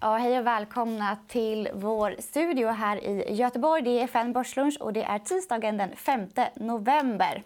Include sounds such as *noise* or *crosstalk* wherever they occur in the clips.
Ja, hej och välkomna till vår studio här i Göteborg. Det är FN Börslunch och det är tisdagen den 5 november.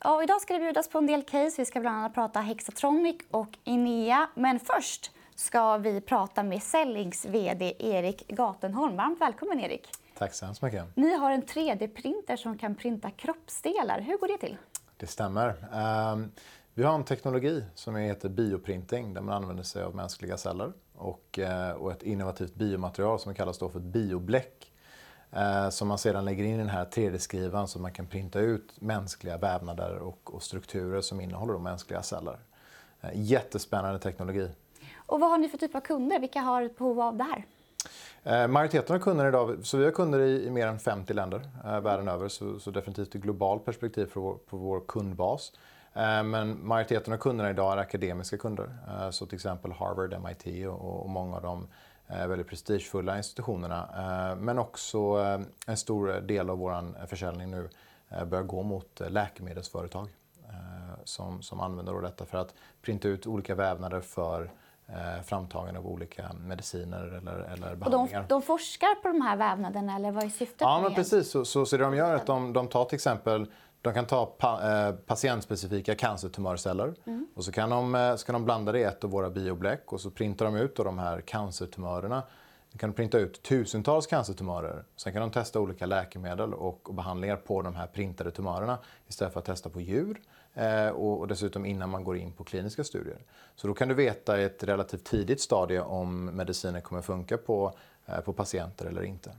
Ja, idag ska det bjudas på en del case. Vi ska bland annat prata Hexatronic och Enea. Men först ska vi prata med Sellings vd Erik Gatenholm. Varmt välkommen, Erik. Tack så hemskt mycket. Ni har en 3D-printer som kan printa kroppsdelar. Hur går det till? Det stämmer. Ehm, vi har en teknologi som heter bioprinting där man använder sig av mänskliga celler och, eh, och ett innovativt biomaterial som kallas då för biobläck eh, som man sedan lägger in i den här 3D-skrivaren så man kan printa ut mänskliga vävnader och, och strukturer som innehåller mänskliga celler. Eh, jättespännande teknologi. Och vad har ni för typ av kunder? Vilka har behov av det här? Eh, majoriteten av kunderna idag, så vi har kunder i, i mer än 50 länder eh, världen över. Så, så definitivt ett globalt perspektiv på vår, på vår kundbas. Eh, men majoriteten av kunderna idag är akademiska kunder. Eh, så till exempel Harvard, MIT och, och många av de eh, väldigt prestigefulla institutionerna. Eh, men också eh, en stor del av vår försäljning nu eh, börjar gå mot läkemedelsföretag som, som använder detta för att printa ut olika vävnader för eh, framtagande av olika mediciner eller, eller behandlingar. De, de forskar på de här vävnaderna eller vad är syftet? Ja, men precis. Så, så, så det de gör är att de, de tar till exempel de kan ta pa, eh, patientspecifika cancertumörceller mm. och så kan, de, eh, så kan de blanda det i ett av våra biobläck och så printar de ut de här cancertumörerna. De kan printa ut tusentals cancertumörer. Sen kan de testa olika läkemedel och, och behandlingar på de här printade tumörerna istället för att testa på djur. Eh, och dessutom innan man går in på kliniska studier. Så då kan du veta i ett relativt tidigt stadie om medicinen kommer funka på, eh, på patienter eller inte.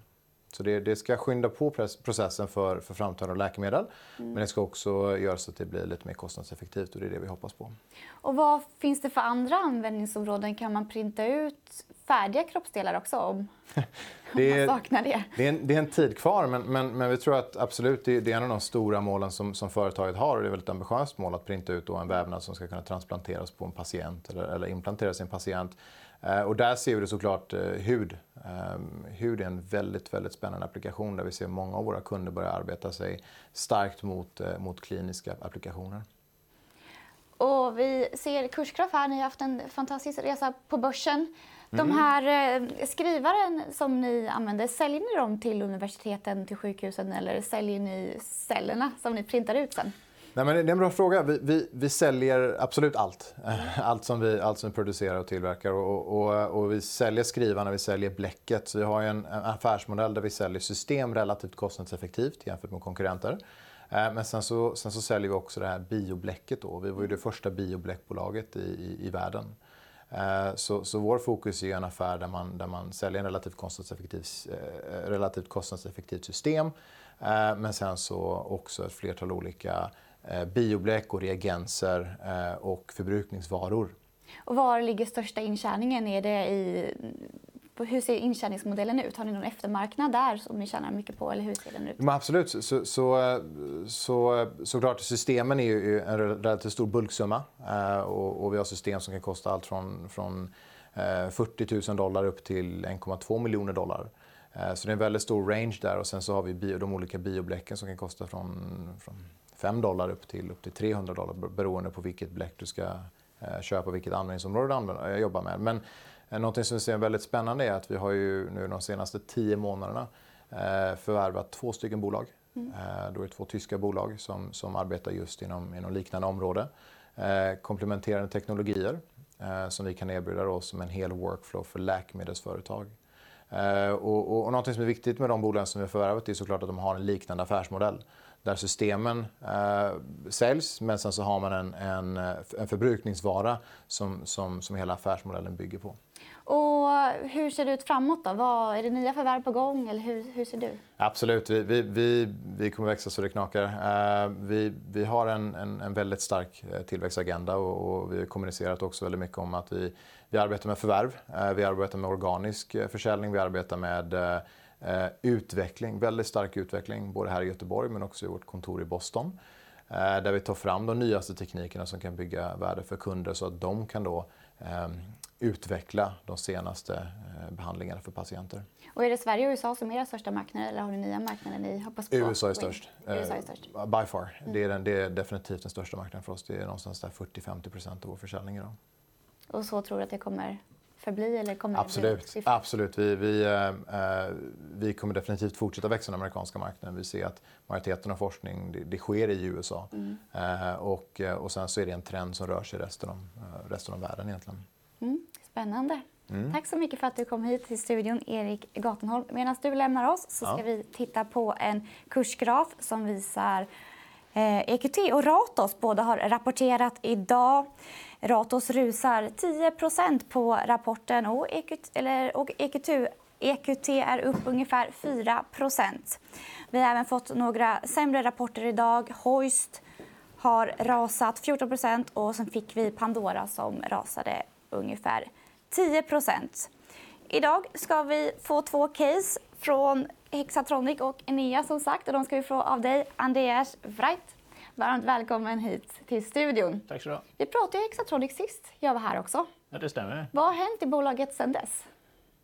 Så det, det, ska skynda på processen för, för framtagande av läkemedel. Mm. Men det ska också göra så att det blir lite mer kostnadseffektivt och det är det vi hoppas på. Och vad finns det för andra användningsområden? Kan man printa ut färdiga kroppsdelar också om, *laughs* det är, om man saknar det? Det är, en, det är en tid kvar men, men, men vi tror att absolut det, det är en av de stora målen som, som företaget har. Och det är ett väldigt ambitiöst mål att printa ut en vävnad som ska kunna transplanteras på en patient eller, eller implanteras i en patient. Eh, och där ser vi såklart eh, hud. Eh, hud är en väldigt, väldigt spännande applikation där vi ser många av våra kunder börja arbeta sig starkt mot, mot kliniska applikationer. Och vi ser kurskrav här. Ni har haft en fantastisk resa på börsen. De mm. här skrivaren som ni använder, säljer ni dem till universiteten, till sjukhusen eller säljer ni cellerna som ni printar ut sen? Nej, men det är en bra fråga. Vi, vi, vi säljer absolut allt. *laughs* Allt som vi, allt som vi producerar och tillverkar. Och, och, och vi säljer skrivarna, vi säljer bläcket. Så vi har en, en affärsmodell där vi säljer system relativt kostnadseffektivt jämfört med konkurrenter. Eh, men sen så, sen så säljer vi också det här biobläcket. Då. Vi var ju det första biobläckbolaget i, i, i världen. Eh, så, så vår fokus är en affär där man, där man säljer en relativt kostnadseffektivt, eh, relativt kostnadseffektivt system. Men sen så också ett flertal olika Eh, biobläck och reagenser eh, och förbrukningsvaror. Och var ligger största intjäningen? Är det i... Hur ser intjäningsmodellen ut? Har ni någon eftermarknad där som ni tjänar mycket på? Eller hur ser den ut? Men absolut. Så, så, så, så, såklart, systemen är ju en relativt stor bulksumma. Eh, och, och, vi har system som kan kosta allt från, från 40 000 dollar upp till 1,2 miljoner dollar. Så det är en väldigt stor range där. Och sen så har vi bio, de olika biobläcken som kan kosta från, från 5 dollar upp till, upp till 300 dollar beroende på vilket bläck du ska eh, köpa och vilket användningsområde du använder, eh, jobbar med. Men eh, något som vi ser väldigt spännande är att vi har ju nu de senaste 10 månaderna eh, förvärvat två stycken bolag. Mm. Eh, då är det två tyska bolag som, som arbetar just inom, inom liknande område. Eh, komplementerande teknologier eh, som vi kan erbjuda oss som en hel workflow för läkemedelsföretag. Eh, och, och, och något som är viktigt med de bolagen som vi har förvärvat är såklart att de har en liknande affärsmodell där systemen eh, säljs men sen så har man en, en, en förbrukningsvara som, som, som hela affärsmodellen bygger på. Och hur ser det ut framåt? Då? Vad, är det nya förvärv på gång? Eller hur, hur ser du? Absolut. Vi, vi, vi, vi kommer växa så det knakar. Eh, vi, vi har en, en, en väldigt stark eh, tillväxtagenda och, och vi har kommunicerat också väldigt mycket om att vi, vi arbetar med förvärv. Eh, vi arbetar med organisk eh, försäljning. Vi arbetar med eh, Eh, utveckling, väldigt stark utveckling både här i Göteborg men också i vårt kontor i Boston. Eh, där vi tar fram de nyaste teknikerna som kan bygga värde för kunder så att de kan då eh, utveckla de senaste behandlingarna för patienter. Och är det Sverige och USA som är era största marknader eller har ni nya marknader ni hoppas på? USA är störst. USA är störst. By far. Mm. Det, är den, det är definitivt den största marknaden för oss. Det är någonstans där 40-50% av vår försäljning idag. Och så tror du att det kommer förbli? Eller kommer Absolut. Det Absolut. Vi, vi, eh, vi kommer definitivt fortsätta växa den amerikanska marknaden. Vi ser att majoriteten av forskning det, det sker i USA. Mm. Eh, och, och sen så är det en trend som rör sig resten av, resten av världen egentligen. Mm. Spännande. Mm. Tack så mycket för att du kom hit till studion, Erik Gatenholm. Medan du lämnar oss så ska ja. vi titta på en kursgraf som visar eh, Eh, EQT och Ratos. Båda har rapporterat idag. Ratos rusar 10% på rapporten och EQT, eller, och EQT, EQT är upp ungefär 4% Vi har även fått några sämre rapporter idag. Hoist har rasat 14% och sen fick vi Pandora som rasade ungefär 10 Idag ska vi få två case från Hexatronic och Enea som sagt. Och de ska vi få av dig, Andreas Wright. Varmt välkommen hit till studion. Tack så du Vi pratade ju Hexatronic sist jag var här också. Ja, det stämmer. Vad har hänt i bolaget sedan dess?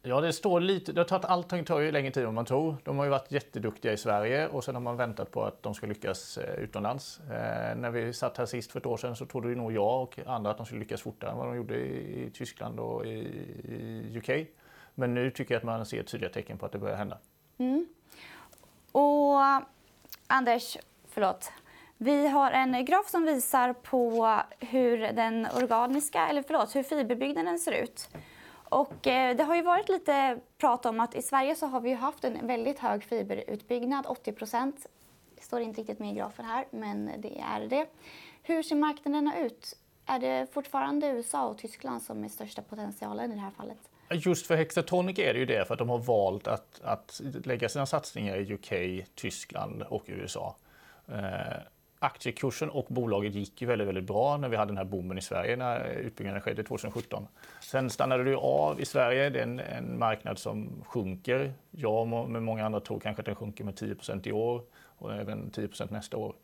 Ja, det står lite. Det har tagit, allting tar ju längre tid än man tror. De har ju varit jätteduktiga i Sverige och sen har man väntat på att de ska lyckas eh, utomlands. Eh, när vi satt här sist för ett år sedan så trodde ju nog jag och andra att de skulle lyckas fortare än vad de gjorde i, i Tyskland och i, i, UK. Men nu tycker jag att man ser tydliga tecken på att det börjar hända. Mm. Och Anders, förlåt. Vi har en graf som visar på hur den organiska, eller förlåt, hur fiberbyggnaden ser ut. Och eh, det har ju varit lite prat om att i Sverige så har vi haft en väldigt hög fiberutbyggnad, 80 procent. Det står inte riktigt med i grafen här, men det är det. Hur ser marknaderna ut? Är det fortfarande USA och Tyskland som är största potentialen i det här fallet? Just för Hexatonic är det ju det, för att de har valt att, att lägga sina satsningar i UK, Tyskland och USA. Eh, aktiekursen och bolaget gick ju väldigt, väldigt bra när vi hade den här boomen i Sverige när utbyggnaden skedde 2017. Sen stannade det ju av i Sverige. Det är en, en marknad som sjunker. Jag och med många andra tror kanske att den sjunker med 10% i år och även 10% nästa år.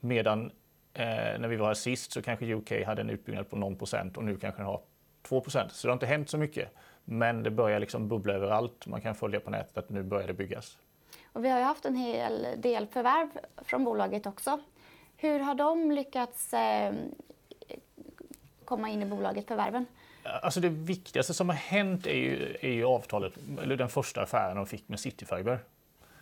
Medan eh, när vi var här sist så kanske UK hade en utbyggnad på någon procent och nu kanske den har 2% Så det har inte hänt så mycket. Men det börjar liksom bubbla överallt. Man kan följa på nätet att nu börjar det byggas. Och vi har ju haft en hel del förvärv från bolaget också. Hur har de lyckats eh, komma in i bolaget, förvärven? Alltså det viktigaste som har hänt är ju, är ju avtalet, eller den första affären de fick med Cityfiber.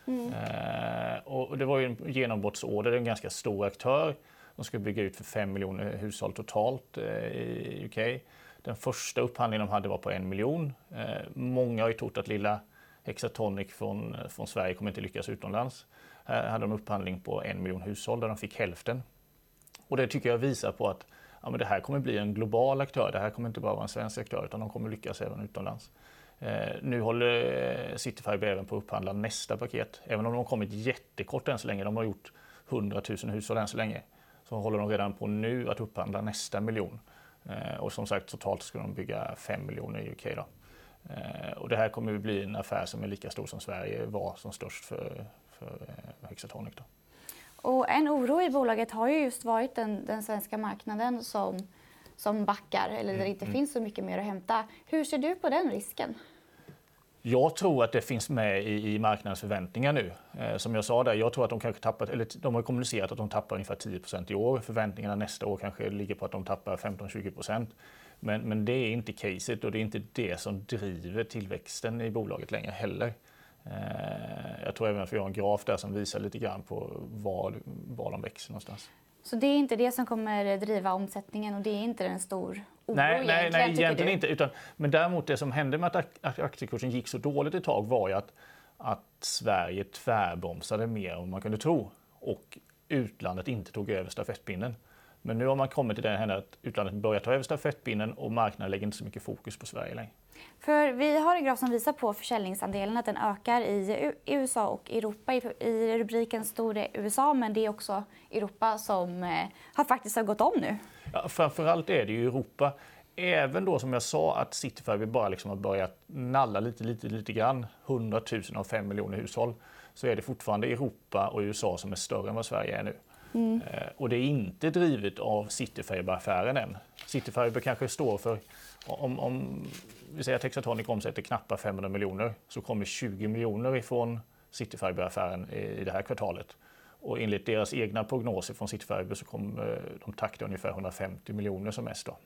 Mm. Eh, och det var ju en genombrottsorder, en ganska stor aktör. De skulle bygga ut för 5 miljoner hushåll totalt eh, i UK. Den första upphandlingen de hade var på en miljon. Eh, många har ju trott att lilla Hexatonic från, eh, från Sverige kommer inte lyckas utomlands. Här hade de upphandling på en miljon hushåll där de fick hälften. Och det tycker jag visar på att ja, men det här kommer bli en global aktör. Det här kommer inte bara vara en svensk aktör utan de kommer lyckas även utomlands. Eh, nu håller eh, Cityfiber även på att upphandla nästa paket. Även om de har kommit jättekort än så länge. De har gjort 100 000 hushåll än så länge. Så håller de redan på nu att upphandla nästa miljon. Eh, och som sagt totalt ska de bygga 5 miljoner i UK. Då. Eh, och det här kommer att bli en affär som är lika stor som Sverige var som störst för, för eh, Hexatronic. Då. Och en oro i bolaget har ju just varit den, den svenska marknaden som, som backar eller där det mm, inte mm. finns så mycket mer att hämta. Hur ser du på den risken? Jag tror att det finns med i, i marknadens förväntningar nu. Eh, som jag sa där, jag tror att de kanske tappat, eller de har kommunicerat att de tappar ungefär 10% i år. Förväntningarna nästa år kanske ligger på att de tappar 15-20 men, men det är inte caset och det är inte det som driver tillväxten i bolaget längre heller. Eh, jag tror även att vi har en graf där som visar lite grann på var, var de växer någonstans. Så det är inte det som kommer driva omsättningen och det är inte en stor oro nej, egentligen? Nej, nej egentligen du? inte. Utan, men däremot det som hände med att aktiekursen gick så dåligt ett tag var ju att, att Sverige tvärbromsade mer än man kunde tro och utlandet inte tog över stafettpinnen. Men nu har man kommit till den att utlandet börjar ta över stafettpinnen och marknaden lägger inte så mycket fokus på Sverige längre. För vi har en graf som visar på försäljningsandelen, att den ökar i USA och Europa. I rubriken stod det USA, men det är också Europa som eh, har faktiskt har gått om nu. Ja, framförallt är det ju Europa. Även då som jag sa att Cityfiber bara liksom har börjat nalla lite, lite, lite grann, 100 000 av 5 miljoner hushåll, så är det fortfarande Europa och USA som är större än vad Sverige är nu. Mm. Eh, och det är inte drivet av Cityfiber-affären än. Cityfiber kanske står för, om, om vi säger att Hexatronic omsätter knappt 500 miljoner, så kommer 20 miljoner ifrån Cityfiber-affären i det här kvartalet. Och enligt deras egna prognoser från Cityfiber så kommer eh, de takta ungefär 150 miljoner som mest. Då.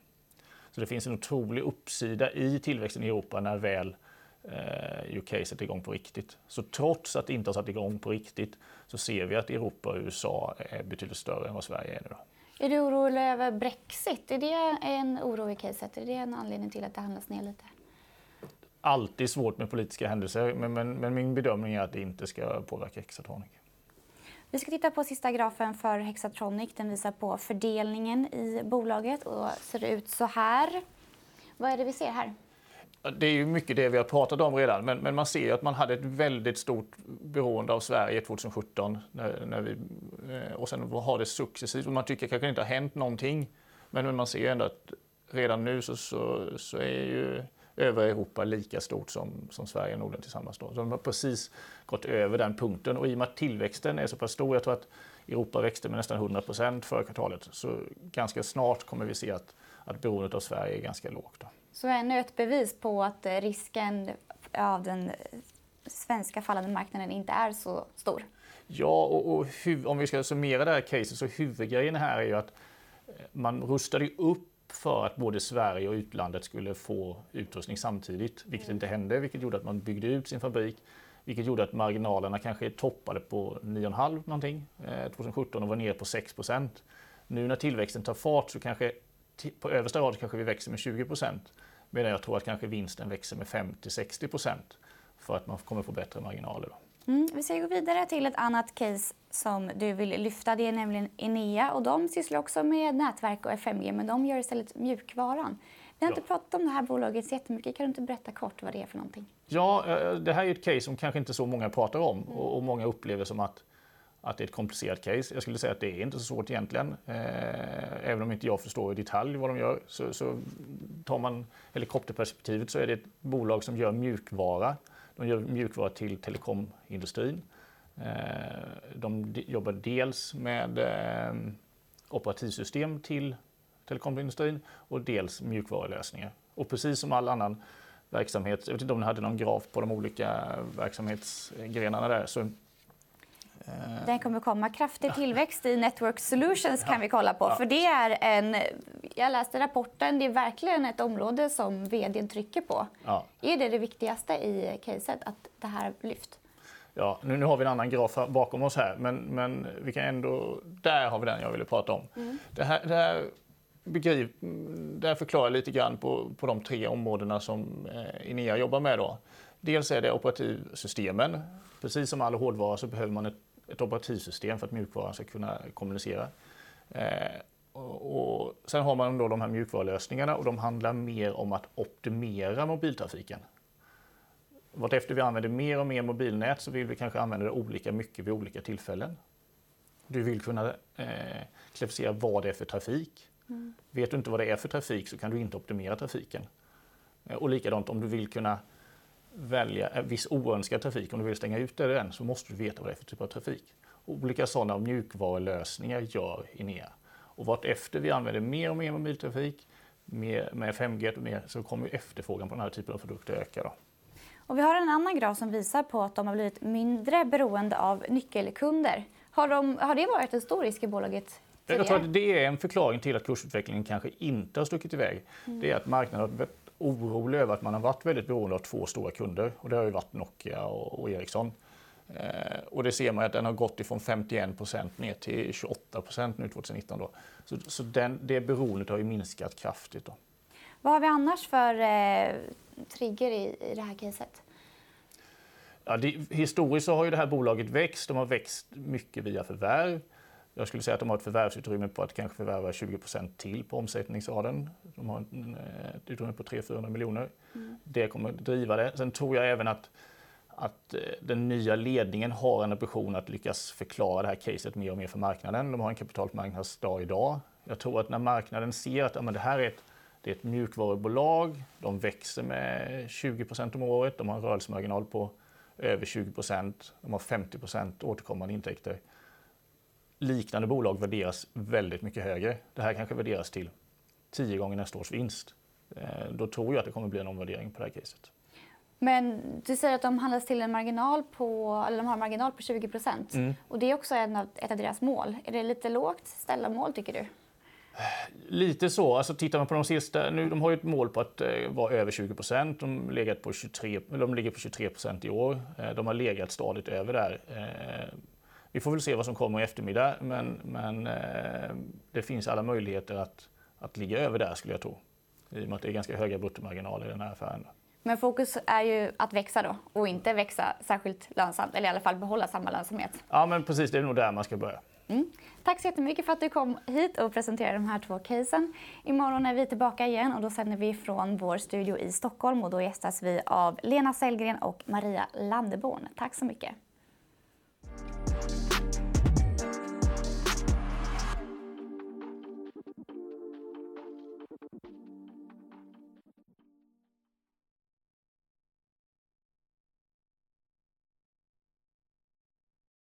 Så det finns en otrolig uppsida i tillväxten i Europa när väl eh, UK sätter igång på riktigt. Så trots att det inte har satt igång på riktigt så ser vi att Europa och USA är betydligt större än vad Sverige är nu. Då. Är du orolig över Brexit? Är det en oro i caset? Är det en anledning till att det handlas ner lite? Alltid svårt med politiska händelser, men, men, men min bedömning är att det inte ska påverka Hexatronic. Vi ska titta på sista grafen för Hexatronic. Den visar på fördelningen i bolaget och ser ut så här. Vad är det vi ser här? Det är ju mycket det vi har pratat om redan, men, men man ser att man hade ett väldigt stort beroende av Sverige 2017 när, när vi, eh, och sen har det successivt. Och man tycker kanske inte har hänt någonting, men, men man ser ändå att redan nu så, så, så är ju övriga Europa lika stort som, som Sverige och Norden tillsammans. Då. Så de har precis gått över den punkten och i och med att tillväxten är så pass stor, jag tror att Europa växte med nästan 100 procent förra kvartalet, så ganska snart kommer vi se att, att beroendet av Sverige är ganska lågt. Då. Så ännu ett bevis på att risken av den svenska fallande marknaden inte är så stor? Ja, och, och om vi ska summera det här caset så huvudgrejen här är ju att man rustade upp för att både Sverige och utlandet skulle få utrustning samtidigt, vilket inte hände, vilket gjorde att man byggde ut sin fabrik, vilket gjorde att marginalerna kanske toppade på 9,5 någonting eh, 2017 och var nere på 6% Nu när tillväxten tar fart så kanske på översta rad kanske vi växer med 20% medan jag tror att kanske vinsten växer med 50-60% för att man kommer få bättre marginaler. Mm, vi ska gå vidare till ett annat case som du vill lyfta. Det är nämligen Enea. Och de sysslar också med nätverk och 5G, men de gör istället mjukvaran. Vi har ja. inte pratat om det här bolaget så jättemycket. Kan du inte berätta kort vad det är för någonting? Ja, eh, det här är ett case som kanske inte så många pratar om mm. och många upplever som att, att det är ett komplicerat case. Jag skulle säga att det är inte så svårt egentligen. Eh, även om inte jag förstår i detalj vad de gör så, så tar man helikopterperspektivet så är det ett bolag som gör mjukvara de gör mjukvara till telekomindustrin. Eh, de jobbar dels med eh, operativsystem till telekomindustrin och dels mjukvarulösningar. Och precis som all annan verksamhet, jag vet inte om ni hade någon graf på de olika verksamhetsgrenarna där, så Eh, Den kommer komma. Kraftig tillväxt i Network Solutions kan vi kolla på. För det är en, jag läste rapporten, det är verkligen ett område som vd trycker på. Ja. Är det det viktigaste i caset, att det här lyft? Ja, nu, nu har vi en annan graf bakom oss här, men, men vi kan ändå... Där har vi den jag ville prata om. Mm. Det, här, det, här begrip, det här förklarar lite grann på, på de tre områdena som eh, Enea jobbar med. Då. Dels är det operativsystemen. Precis som all hårdvara så behöver man ett ett operativsystem för att mjukvaran ska kunna kommunicera. Eh, och, och sen har man då de här mjukvarulösningarna och de handlar mer om att optimera mobiltrafiken. Vartefter vi använder mer och mer mobilnät så vill vi kanske använda det olika mycket vid olika tillfällen. Du vill kunna eh, klassificera vad det är för trafik. Mm. Vet du inte vad det är för trafik så kan du inte optimera trafiken. Eh, och likadant om du vill kunna välja viss oönskad trafik, om du vill stänga ute den, så måste du veta vad det är för typ av trafik. Olika sådana mjukvarulösningar gör Enea. Och vartefter vi använder mer och mer mobiltrafik med, med 5G och mer, så kommer efterfrågan på den här typen av produkter öka. Då. Och vi har en annan graf som visar på att de har blivit mindre beroende av nyckelkunder. Har, de, har det varit en stor risk i bolaget Tidigare. Jag tror att det är en förklaring till att kursutvecklingen kanske inte har stuckit iväg. Mm. Det är att marknaden har orolig över att man har varit väldigt beroende av två stora kunder och det har ju varit Nokia och, och Ericsson. Eh, och det ser man att den har gått ifrån 51% ner till 28 nu 2019. Då. Så, så den, det beroendet har ju minskat kraftigt. Då. Vad har vi annars för eh, trigger i, i det här caset? Ja, det, historiskt så har ju det här bolaget växt. De har växt mycket via förvärv. Jag skulle säga att de har ett förvärvsutrymme på att kanske förvärva 20% till på omsättningsraden. De har eh, ett utrymme på 300-400 miljoner. Mm. Det kommer att driva det. Sen tror jag även att, att eh, den nya ledningen har en ambition att lyckas förklara det här caset mer och mer för marknaden. De har en kapitalmarknadsdag idag. Jag tror att när marknaden ser att ja, det här är ett, det är ett mjukvarubolag, de växer med 20% om året, de har en rörelsemarginal på över 20% de har 50 återkommande intäkter liknande bolag värderas väldigt mycket högre. Det här kanske värderas till 10 gånger nästa års vinst. Eh, då tror jag att det kommer bli en omvärdering på det här caset. Men du säger att de handlas till en marginal på, eller de har en marginal på 20 procent. Mm. Och det är också en av, ett av deras mål. Är det lite lågt ställda mål tycker du? Lite så. Alltså, tittar man på de sista, nu, de har ju ett mål på att eh, vara över 20 procent. De, legat på 23, de ligger på 23 procent i år. Eh, de har legat stadigt över där. Eh, vi får väl se vad som kommer i eftermiddag, men, men eh, det finns alla möjligheter att, att ligga över där skulle jag tro. I och med att det är ganska höga bruttomarginaler i den här affären. Men fokus är ju att växa då och inte växa särskilt lönsamt, eller i alla fall behålla samma lönsamhet. Ja, men precis. Det är nog där man ska börja. Mm. Tack så jättemycket för att du kom hit och presenterade de här två casen. Imorgon är vi tillbaka igen och då sänder vi från vår studio i Stockholm och då gästas vi av Lena Sellgren och Maria Landeborn. Tack så mycket.